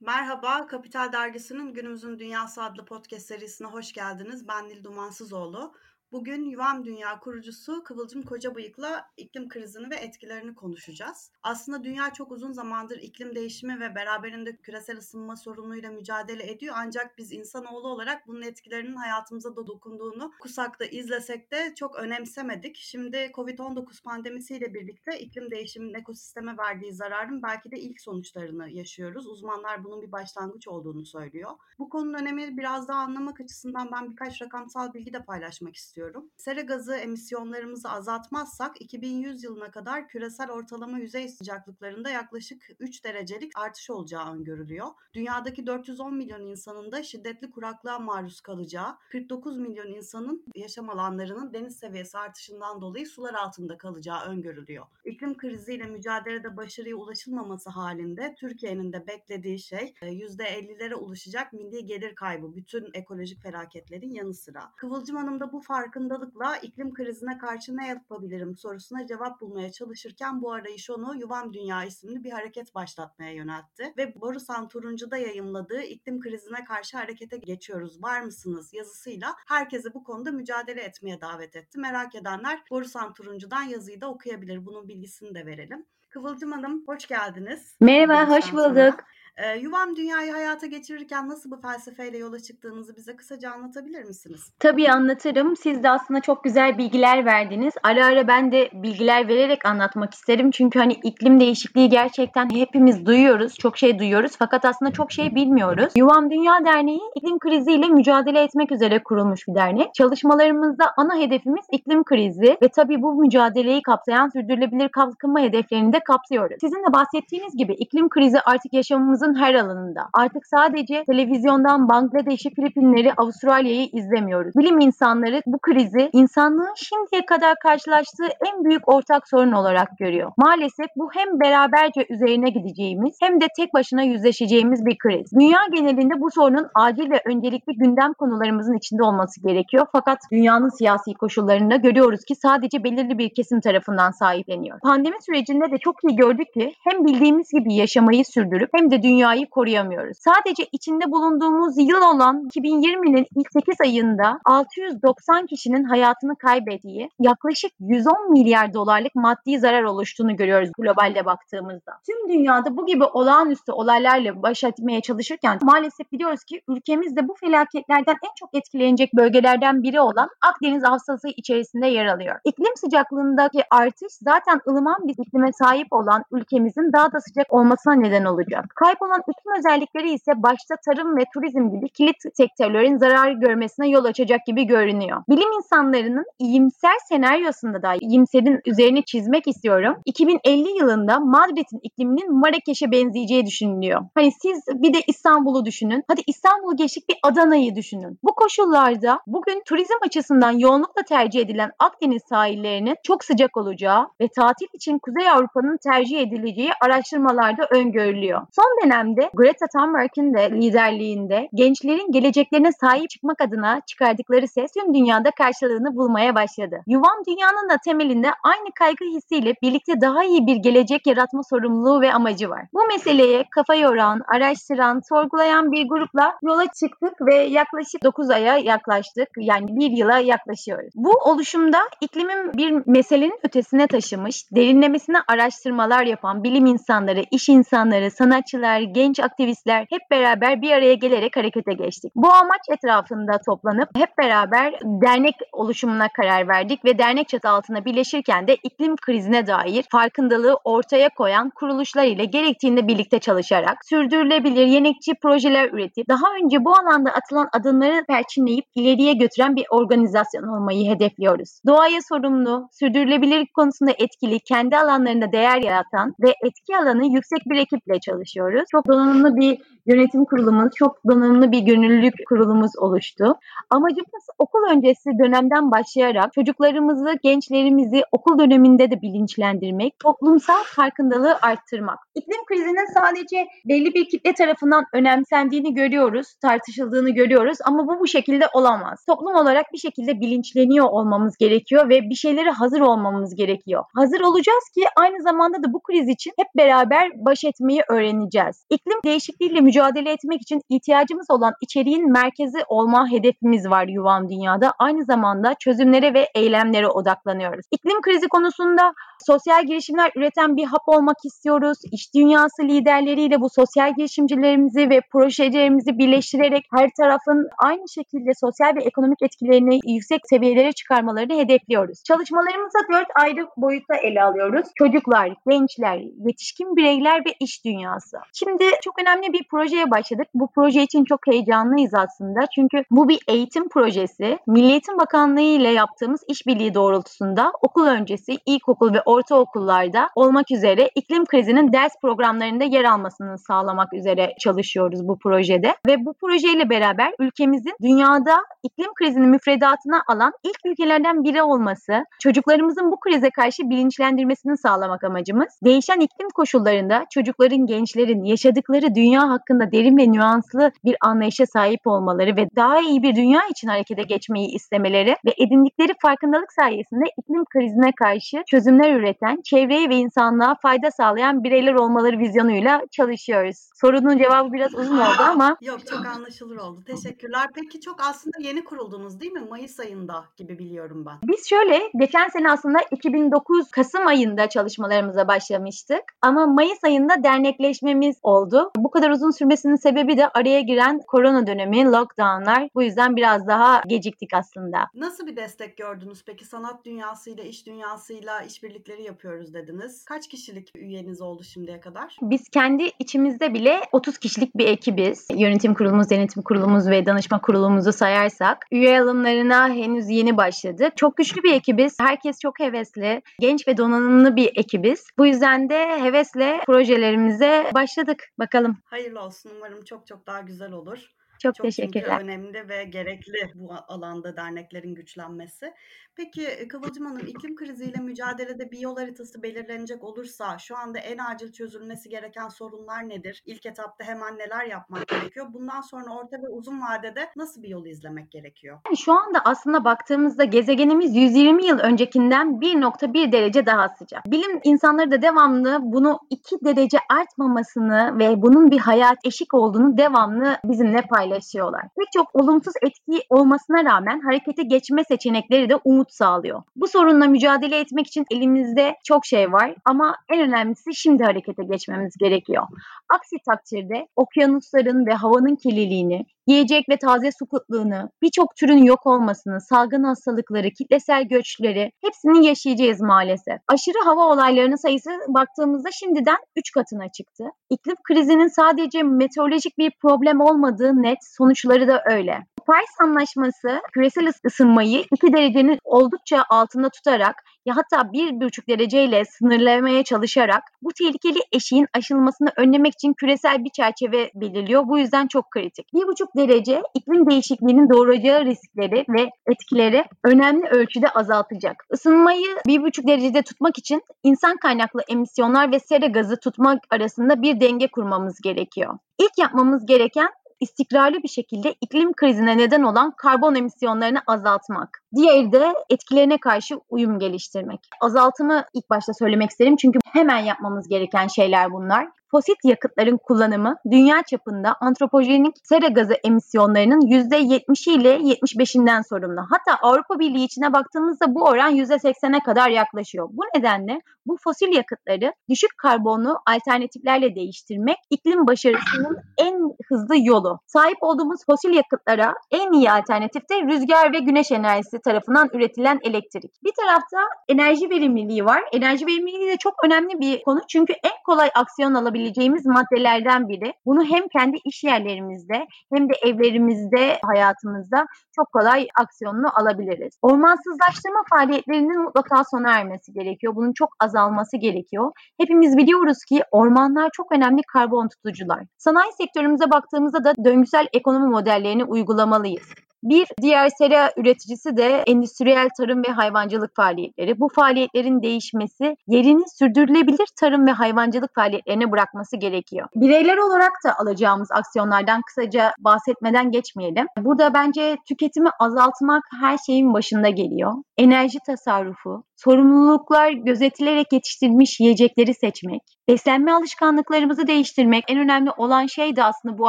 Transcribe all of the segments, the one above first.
Merhaba, Kapital Dergisi'nin Günümüzün Dünyası adlı podcast serisine hoş geldiniz. Ben Nil Dumansızoğlu. Bugün Yuvam Dünya kurucusu Kıvılcım Kocabıyık'la iklim krizini ve etkilerini konuşacağız. Aslında dünya çok uzun zamandır iklim değişimi ve beraberinde küresel ısınma sorunuyla mücadele ediyor. Ancak biz insanoğlu olarak bunun etkilerinin hayatımıza da dokunduğunu kusakta izlesek de çok önemsemedik. Şimdi Covid-19 pandemisiyle birlikte iklim değişiminin ekosisteme verdiği zararın belki de ilk sonuçlarını yaşıyoruz. Uzmanlar bunun bir başlangıç olduğunu söylüyor. Bu konunun önemini biraz daha anlamak açısından ben birkaç rakamsal bilgi de paylaşmak istiyorum istiyorum. Sera gazı emisyonlarımızı azaltmazsak 2100 yılına kadar küresel ortalama yüzey sıcaklıklarında yaklaşık 3 derecelik artış olacağı öngörülüyor. Dünyadaki 410 milyon insanın da şiddetli kuraklığa maruz kalacağı, 49 milyon insanın yaşam alanlarının deniz seviyesi artışından dolayı sular altında kalacağı öngörülüyor. İklim kriziyle mücadelede başarıya ulaşılmaması halinde Türkiye'nin de beklediği şey %50'lere ulaşacak milli gelir kaybı bütün ekolojik felaketlerin yanı sıra. Kıvılcım Hanım da bu fark farkındalıkla iklim krizine karşı ne yapabilirim sorusuna cevap bulmaya çalışırken bu arayış onu Yuvam Dünya isimli bir hareket başlatmaya yöneltti. Ve Borusan Turuncu'da yayımladığı iklim krizine karşı harekete geçiyoruz var mısınız yazısıyla herkese bu konuda mücadele etmeye davet etti. Merak edenler Borusan Turuncu'dan yazıyı da okuyabilir. Bunun bilgisini de verelim. Kıvılcım Hanım hoş geldiniz. Merhaba, hoş bulduk. Ee, Yuvam Dünya'yı hayata geçirirken nasıl bu felsefeyle yola çıktığınızı bize kısaca anlatabilir misiniz? Tabii anlatırım. Siz de aslında çok güzel bilgiler verdiniz. Ara ara ben de bilgiler vererek anlatmak isterim. Çünkü hani iklim değişikliği gerçekten hepimiz duyuyoruz. Çok şey duyuyoruz fakat aslında çok şey bilmiyoruz. Yuvam Dünya Derneği iklim kriziyle mücadele etmek üzere kurulmuş bir dernek. Çalışmalarımızda ana hedefimiz iklim krizi ve tabii bu mücadeleyi kapsayan sürdürülebilir kalkınma hedeflerini de kapsıyoruz. Sizin de bahsettiğiniz gibi iklim krizi artık yaşamımızın hayatımızın her alanında. Artık sadece televizyondan Bangladeş'i, Filipinleri, Avustralya'yı izlemiyoruz. Bilim insanları bu krizi insanlığın şimdiye kadar karşılaştığı en büyük ortak sorun olarak görüyor. Maalesef bu hem beraberce üzerine gideceğimiz hem de tek başına yüzleşeceğimiz bir kriz. Dünya genelinde bu sorunun acil ve öncelikli gündem konularımızın içinde olması gerekiyor. Fakat dünyanın siyasi koşullarında görüyoruz ki sadece belirli bir kesim tarafından sahipleniyor. Pandemi sürecinde de çok iyi gördük ki hem bildiğimiz gibi yaşamayı sürdürüp hem de dünya dünyayı koruyamıyoruz. Sadece içinde bulunduğumuz yıl olan 2020'nin ilk 8 ayında 690 kişinin hayatını kaybettiği yaklaşık 110 milyar dolarlık maddi zarar oluştuğunu görüyoruz globalde baktığımızda. Tüm dünyada bu gibi olağanüstü olaylarla baş etmeye çalışırken maalesef biliyoruz ki ülkemizde bu felaketlerden en çok etkilenecek bölgelerden biri olan Akdeniz havzası içerisinde yer alıyor. İklim sıcaklığındaki artış zaten ılıman bir iklime sahip olan ülkemizin daha da sıcak olmasına neden olacak. Kaybolan olan iklim özellikleri ise başta tarım ve turizm gibi kilit sektörlerin zarar görmesine yol açacak gibi görünüyor. Bilim insanlarının iyimser senaryosunda da iyimserin üzerine çizmek istiyorum. 2050 yılında Madrid'in ikliminin Marrakeş'e benzeyeceği düşünülüyor. Hani siz bir de İstanbul'u düşünün. Hadi İstanbul'u geçtik bir Adana'yı düşünün. Bu koşullarda bugün turizm açısından yoğunlukla tercih edilen Akdeniz sahillerinin çok sıcak olacağı ve tatil için Kuzey Avrupa'nın tercih edileceği araştırmalarda öngörülüyor. Son dönem dönemde Greta Thunberg'in de liderliğinde gençlerin geleceklerine sahip çıkmak adına çıkardıkları ses tüm dünyada karşılığını bulmaya başladı. Yuvam dünyanın da temelinde aynı kaygı hissiyle birlikte daha iyi bir gelecek yaratma sorumluluğu ve amacı var. Bu meseleye kafa yoran, araştıran, sorgulayan bir grupla yola çıktık ve yaklaşık 9 aya yaklaştık. Yani bir yıla yaklaşıyoruz. Bu oluşumda iklimin bir meselenin ötesine taşımış, derinlemesine araştırmalar yapan bilim insanları, iş insanları, sanatçılar, genç aktivistler hep beraber bir araya gelerek harekete geçtik. Bu amaç etrafında toplanıp hep beraber dernek oluşumuna karar verdik ve dernek çatı altında birleşirken de iklim krizine dair farkındalığı ortaya koyan kuruluşlar ile gerektiğinde birlikte çalışarak sürdürülebilir yenilikçi projeler üretip daha önce bu alanda atılan adımları perçinleyip ileriye götüren bir organizasyon olmayı hedefliyoruz. Doğaya sorumlu, sürdürülebilirlik konusunda etkili, kendi alanlarında değer yaratan ve etki alanı yüksek bir ekiple çalışıyoruz. Çok donanımlı bir yönetim kurulumuz, çok donanımlı bir gönüllülük kurulumuz oluştu. Amacımız okul öncesi dönemden başlayarak çocuklarımızı, gençlerimizi okul döneminde de bilinçlendirmek, toplumsal farkındalığı arttırmak. İklim krizinin sadece belli bir kitle tarafından önemsendiğini görüyoruz, tartışıldığını görüyoruz ama bu bu şekilde olamaz. Toplum olarak bir şekilde bilinçleniyor olmamız gerekiyor ve bir şeylere hazır olmamız gerekiyor. Hazır olacağız ki aynı zamanda da bu kriz için hep beraber baş etmeyi öğreneceğiz. İklim değişikliğiyle mücadele etmek için ihtiyacımız olan içeriğin merkezi olma hedefimiz var Yuvam Dünya'da. Aynı zamanda çözümlere ve eylemlere odaklanıyoruz. İklim krizi konusunda sosyal girişimler üreten bir hap olmak istiyoruz. İş dünyası liderleriyle bu sosyal girişimcilerimizi ve projelerimizi birleştirerek her tarafın aynı şekilde sosyal ve ekonomik etkilerini yüksek seviyelere çıkarmalarını hedefliyoruz. Çalışmalarımızı dört ayrı boyutta ele alıyoruz. Çocuklar, gençler, yetişkin bireyler ve iş dünyası. Şimdi çok önemli bir projeye başladık. Bu proje için çok heyecanlıyız aslında. Çünkü bu bir eğitim projesi. Milli Eğitim Bakanlığı ile yaptığımız işbirliği doğrultusunda okul öncesi, ilkokul ve ortaokullarda olmak üzere iklim krizinin ders programlarında yer almasını sağlamak üzere çalışıyoruz bu projede. Ve bu projeyle beraber ülkemizin dünyada iklim krizini müfredatına alan ilk ülkelerden biri olması, çocuklarımızın bu krize karşı bilinçlendirmesini sağlamak amacımız. Değişen iklim koşullarında çocukların, gençlerin yaşadıkları dünya hakkında derin ve nüanslı bir anlayışa sahip olmaları ve daha iyi bir dünya için harekete geçmeyi istemeleri ve edindikleri farkındalık sayesinde iklim krizine karşı çözümler üreten, çevreye ve insanlığa fayda sağlayan bireyler olmaları vizyonuyla çalışıyoruz. Sorunun cevabı biraz uzun oldu ama. Yok çok anlaşılır oldu. Teşekkürler. Peki çok aslında yeni kuruldunuz değil mi? Mayıs ayında gibi biliyorum ben. Biz şöyle geçen sene aslında 2009 Kasım ayında çalışmalarımıza başlamıştık. Ama Mayıs ayında dernekleşmemiz oldu. Bu kadar uzun sürmesinin sebebi de araya giren korona dönemi, lockdownlar. Bu yüzden biraz daha geciktik aslında. Nasıl bir destek gördünüz peki? Sanat dünyasıyla, iş dünyasıyla işbirlikleri yapıyoruz dediniz. Kaç kişilik üyeniz oldu şimdiye kadar? Biz kendi içimizde bile 30 kişilik bir ekibiz. Yönetim kurulumuz, denetim kurulumuz ve danışma kurulumuzu sayarsak. Üye alımlarına henüz yeni başladık. Çok güçlü bir ekibiz. Herkes çok hevesli. Genç ve donanımlı bir ekibiz. Bu yüzden de hevesle projelerimize başladık. Bakalım. Hayırlı olsun. Umarım çok çok daha güzel olur. Çok, Çok çünkü teşekkürler. önemli ve gerekli bu alanda derneklerin güçlenmesi. Peki e, Kıvılcım Hanım iklim kriziyle mücadelede bir yol haritası belirlenecek olursa şu anda en acil çözülmesi gereken sorunlar nedir? İlk etapta hemen neler yapmak gerekiyor? Bundan sonra orta ve uzun vadede nasıl bir yol izlemek gerekiyor? Yani şu anda aslında baktığımızda gezegenimiz 120 yıl öncekinden 1.1 derece daha sıcak. Bilim insanları da devamlı bunu 2 derece artmamasını ve bunun bir hayat eşik olduğunu devamlı bizimle paylaşıyorlar. Pek çok olumsuz etki olmasına rağmen harekete geçme seçenekleri de umut sağlıyor. Bu sorunla mücadele etmek için elimizde çok şey var ama en önemlisi şimdi harekete geçmemiz gerekiyor. Aksi takdirde okyanusların ve havanın kirliliğini, yiyecek ve taze su kıtlığını, birçok türün yok olmasını, salgın hastalıkları, kitlesel göçleri hepsini yaşayacağız maalesef. Aşırı hava olaylarının sayısı baktığımızda şimdiden 3 katına çıktı. İklim krizinin sadece meteorolojik bir problem olmadığı net, sonuçları da öyle. Paris Anlaşması küresel ısınmayı 2 derecenin oldukça altında tutarak ya hatta 1,5 dereceyle sınırlamaya çalışarak bu tehlikeli eşiğin aşılmasını önlemek için küresel bir çerçeve belirliyor. Bu yüzden çok kritik. 1,5 derece iklim değişikliğinin doğuracağı riskleri ve etkileri önemli ölçüde azaltacak. Isınmayı 1,5 derecede tutmak için insan kaynaklı emisyonlar ve sera gazı tutmak arasında bir denge kurmamız gerekiyor. İlk yapmamız gereken istikrarlı bir şekilde iklim krizine neden olan karbon emisyonlarını azaltmak. Diğeri de etkilerine karşı uyum geliştirmek. Azaltımı ilk başta söylemek isterim çünkü hemen yapmamız gereken şeyler bunlar fosil yakıtların kullanımı dünya çapında antropojenik sera gazı emisyonlarının %70'i ile 75'inden sorumlu. Hatta Avrupa Birliği içine baktığımızda bu oran %80'e kadar yaklaşıyor. Bu nedenle bu fosil yakıtları düşük karbonlu alternatiflerle değiştirmek iklim başarısının en hızlı yolu. Sahip olduğumuz fosil yakıtlara en iyi alternatif de rüzgar ve güneş enerjisi tarafından üretilen elektrik. Bir tarafta enerji verimliliği var. Enerji verimliliği de çok önemli bir konu çünkü en kolay aksiyon alabileceğimiz yapabileceğimiz maddelerden biri. Bunu hem kendi iş yerlerimizde hem de evlerimizde, hayatımızda çok kolay aksiyonunu alabiliriz. Ormansızlaştırma faaliyetlerinin mutlaka sona ermesi gerekiyor. Bunun çok azalması gerekiyor. Hepimiz biliyoruz ki ormanlar çok önemli karbon tutucular. Sanayi sektörümüze baktığımızda da döngüsel ekonomi modellerini uygulamalıyız. Bir diğer sera üreticisi de endüstriyel tarım ve hayvancılık faaliyetleri. Bu faaliyetlerin değişmesi yerini sürdürülebilir tarım ve hayvancılık faaliyetlerine bırakması gerekiyor. Bireyler olarak da alacağımız aksiyonlardan kısaca bahsetmeden geçmeyelim. Burada bence tüketimi azaltmak her şeyin başında geliyor. Enerji tasarrufu, sorumluluklar gözetilerek yetiştirilmiş yiyecekleri seçmek, beslenme alışkanlıklarımızı değiştirmek en önemli olan şey de aslında bu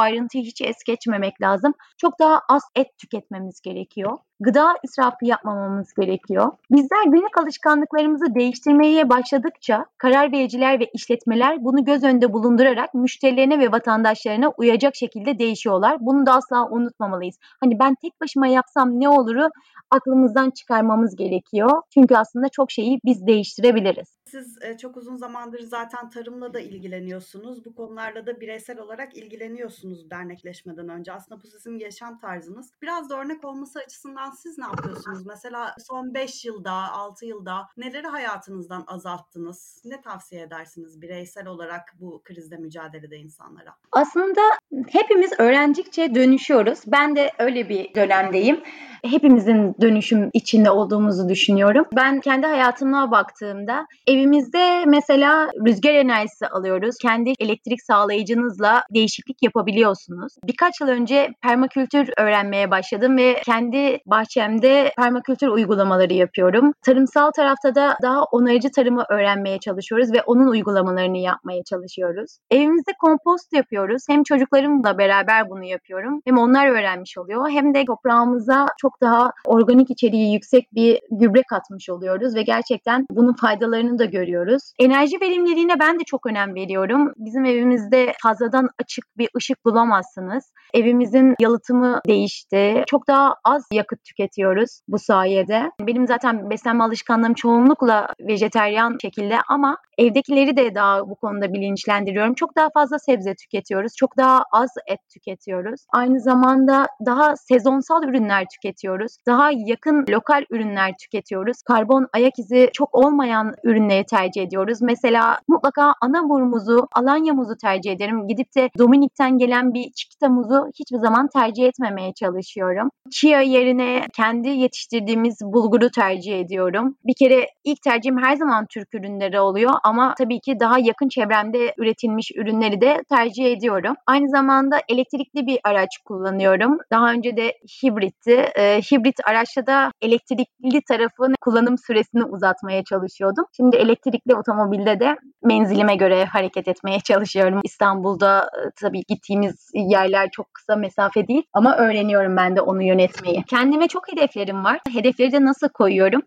ayrıntıyı hiç es geçmemek lazım. Çok daha az et tüketmemiz gerekiyor gıda israfı yapmamamız gerekiyor. Bizler günlük alışkanlıklarımızı değiştirmeye başladıkça karar vericiler ve işletmeler bunu göz önünde bulundurarak müşterilerine ve vatandaşlarına uyacak şekilde değişiyorlar. Bunu da asla unutmamalıyız. Hani ben tek başıma yapsam ne oluru aklımızdan çıkarmamız gerekiyor. Çünkü aslında çok şeyi biz değiştirebiliriz. Siz e, çok uzun zamandır zaten tarımla da ilgileniyorsunuz. Bu konularla da bireysel olarak ilgileniyorsunuz dernekleşmeden önce. Aslında bu sizin yaşam tarzınız. Biraz da örnek olması açısından siz ne yapıyorsunuz? Mesela son 5 yılda, 6 yılda neleri hayatınızdan azalttınız? Ne tavsiye edersiniz bireysel olarak bu krizle mücadelede insanlara? Aslında hepimiz öğrendikçe dönüşüyoruz. Ben de öyle bir dönemdeyim. Hepimizin dönüşüm içinde olduğumuzu düşünüyorum. Ben kendi hayatıma baktığımda evimizde mesela rüzgar enerjisi alıyoruz. Kendi elektrik sağlayıcınızla değişiklik yapabiliyorsunuz. Birkaç yıl önce permakültür öğrenmeye başladım ve kendi bahçemde permakültür uygulamaları yapıyorum. Tarımsal tarafta da daha onarıcı tarımı öğrenmeye çalışıyoruz ve onun uygulamalarını yapmaya çalışıyoruz. Evimizde kompost yapıyoruz. Hem çocuklarımla beraber bunu yapıyorum. Hem onlar öğrenmiş oluyor. Hem de toprağımıza çok daha organik içeriği yüksek bir gübre katmış oluyoruz ve gerçekten bunun faydalarını da görüyoruz. Enerji verimliliğine ben de çok önem veriyorum. Bizim evimizde fazladan açık bir ışık bulamazsınız. Evimizin yalıtımı değişti. Çok daha az yakıt tüketiyoruz bu sayede. Benim zaten beslenme alışkanlığım çoğunlukla vejeteryan şekilde ama evdekileri de daha bu konuda bilinçlendiriyorum. Çok daha fazla sebze tüketiyoruz. Çok daha az et tüketiyoruz. Aynı zamanda daha sezonsal ürünler tüketiyoruz. Daha yakın lokal ürünler tüketiyoruz. Karbon ayak izi çok olmayan ürünleri tercih ediyoruz. Mesela mutlaka ana muzu, alanya muzu tercih ederim. Gidip de Dominik'ten gelen bir çikita muzu hiçbir zaman tercih etmemeye çalışıyorum. Chia yerine kendi yetiştirdiğimiz bulguru tercih ediyorum. Bir kere ilk tercihim her zaman Türk ürünleri oluyor ama tabii ki daha yakın çevremde üretilmiş ürünleri de tercih ediyorum. Aynı zamanda elektrikli bir araç kullanıyorum. Daha önce de hibritti. E, hibrit araçta da elektrikli tarafın kullanım süresini uzatmaya çalışıyordum. Şimdi elektrikli otomobilde de menzilime göre hareket etmeye çalışıyorum. İstanbul'da e, tabii gittiğimiz yerler çok kısa mesafe değil ama öğreniyorum ben de onu yönetmeyi. Kendime çok hedeflerim var. Hedefleri de nasıl koyuyorum?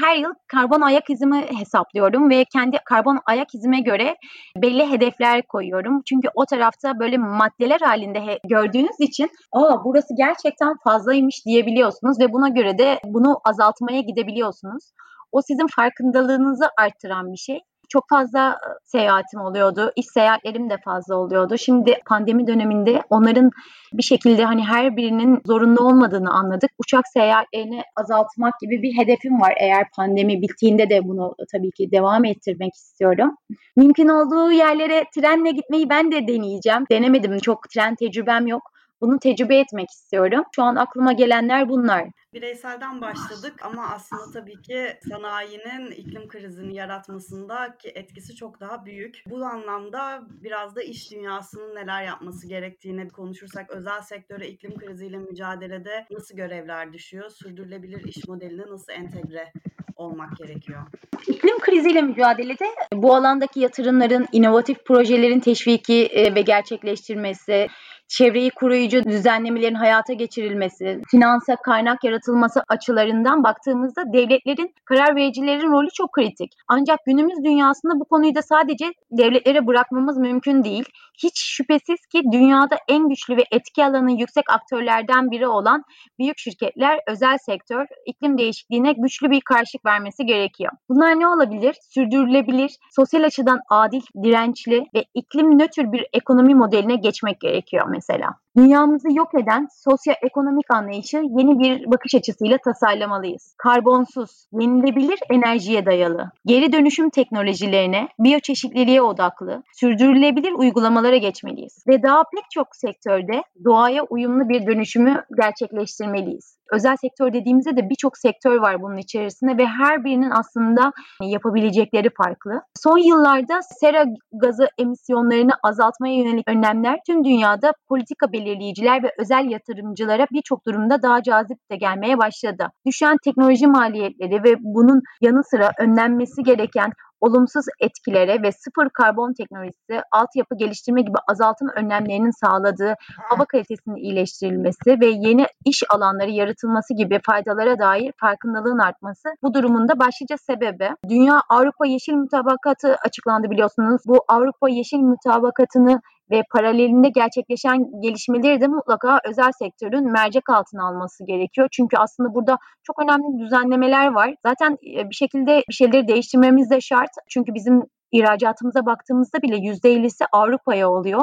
Her yıl karbon ayak izimi hesaplıyorum ve kendi karbon ayak izime göre belli hedefler koyuyorum. Çünkü o tarafta böyle maddeler halinde gördüğünüz için aa burası gerçekten fazlaymış diyebiliyorsunuz ve buna göre de bunu azaltmaya gidebiliyorsunuz. O sizin farkındalığınızı arttıran bir şey çok fazla seyahatim oluyordu. İş seyahatlerim de fazla oluyordu. Şimdi pandemi döneminde onların bir şekilde hani her birinin zorunlu olmadığını anladık. Uçak seyahatlerini azaltmak gibi bir hedefim var. Eğer pandemi bittiğinde de bunu tabii ki devam ettirmek istiyorum. Mümkün olduğu yerlere trenle gitmeyi ben de deneyeceğim. Denemedim. Çok tren tecrübem yok. Bunu tecrübe etmek istiyorum. Şu an aklıma gelenler bunlar. Bireyselden başladık ama aslında tabii ki sanayinin iklim krizini yaratmasında ki etkisi çok daha büyük. Bu anlamda biraz da iş dünyasının neler yapması gerektiğini konuşursak özel sektöre iklim kriziyle mücadelede nasıl görevler düşüyor? Sürdürülebilir iş modeline nasıl entegre olmak gerekiyor? İklim kriziyle mücadelede bu alandaki yatırımların, inovatif projelerin teşviki e, ve gerçekleştirmesi, çevreyi koruyucu düzenlemelerin hayata geçirilmesi, finansa kaynak yaratılması açılarından baktığımızda devletlerin, karar vericilerin rolü çok kritik. Ancak günümüz dünyasında bu konuyu da sadece devletlere bırakmamız mümkün değil. Hiç şüphesiz ki dünyada en güçlü ve etki alanı yüksek aktörlerden biri olan büyük şirketler, özel sektör, iklim değişikliğine güçlü bir karşılık vermesi gerekiyor. Bunlar ne olabilir? Sürdürülebilir, sosyal açıdan adil, dirençli ve iklim nötr bir ekonomi modeline geçmek gerekiyor mesela. Dünyamızı yok eden sosyoekonomik anlayışı yeni bir bakış açısıyla tasarlamalıyız. Karbonsuz, yenilebilir enerjiye dayalı, geri dönüşüm teknolojilerine, biyoçeşitliliğe odaklı, sürdürülebilir uygulamalara geçmeliyiz. Ve daha pek çok sektörde doğaya uyumlu bir dönüşümü gerçekleştirmeliyiz. Özel sektör dediğimizde de birçok sektör var bunun içerisinde ve her birinin aslında yapabilecekleri farklı. Son yıllarda sera gazı emisyonlarını azaltmaya yönelik önlemler tüm dünyada politika belirleyiciler ve özel yatırımcılara birçok durumda daha cazip de gelmeye başladı. Düşen teknoloji maliyetleri ve bunun yanı sıra önlenmesi gereken olumsuz etkilere ve sıfır karbon teknolojisi, altyapı geliştirme gibi azaltım önlemlerinin sağladığı hava kalitesinin iyileştirilmesi ve yeni iş alanları yaratılması gibi faydalara dair farkındalığın artması bu durumunda başlıca sebebi. Dünya Avrupa Yeşil Mutabakatı açıklandı biliyorsunuz. Bu Avrupa Yeşil Mutabakatı'nı ve paralelinde gerçekleşen gelişmeleri de mutlaka özel sektörün mercek altına alması gerekiyor. Çünkü aslında burada çok önemli düzenlemeler var. Zaten bir şekilde bir şeyleri değiştirmemiz de şart. Çünkü bizim ihracatımıza baktığımızda bile %50'si Avrupa'ya oluyor.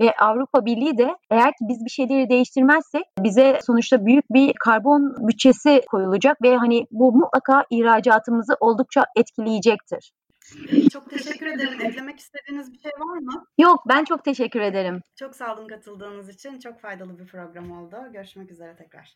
Ve Avrupa Birliği de eğer ki biz bir şeyleri değiştirmezsek bize sonuçta büyük bir karbon bütçesi koyulacak ve hani bu mutlaka ihracatımızı oldukça etkileyecektir. Çok teşekkür ederim. Eklemek istediğiniz bir şey var mı? Yok ben çok teşekkür ederim. Çok sağ olun katıldığınız için. Çok faydalı bir program oldu. Görüşmek üzere tekrar.